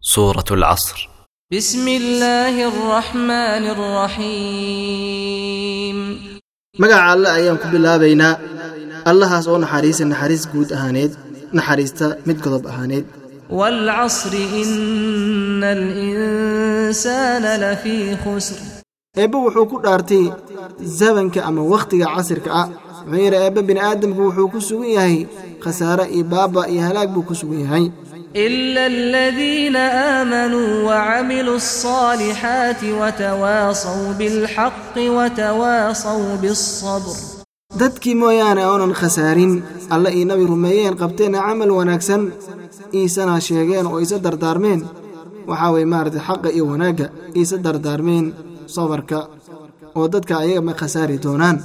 سورة العصر بسم الله الرحمن الرحيم magaca alle ayaan ku bilaabaynaa allahaas oo naxariisa naxariis guud ahaaneed naxariista mid godob ahaaneed والعصر إن الإنسان لفي خسر eebbe wuxuu ku dhaartay zabanka ama wakhtiga casirka ah wuxuu yidhi eebbe bini'aadamku wuxuu ku sugan yahay khasaare iyo baaba iyo halaag buu ku sugan yahay إلا الذين آمنوا وعملوا الصالحات وتواصوا بالحق وتواصوا بالصبر dadkii mooyaane oonan khasaarin alle iyo nabi rumeeyeen qabteenna camal wanaagsan iisana sheegeen oo isa dardaarmeen waxaa weye maaragtay xaqa iyo wanaagga iisa dardaarmeen sabarka oo dadka ayaga ma khasaari doonaan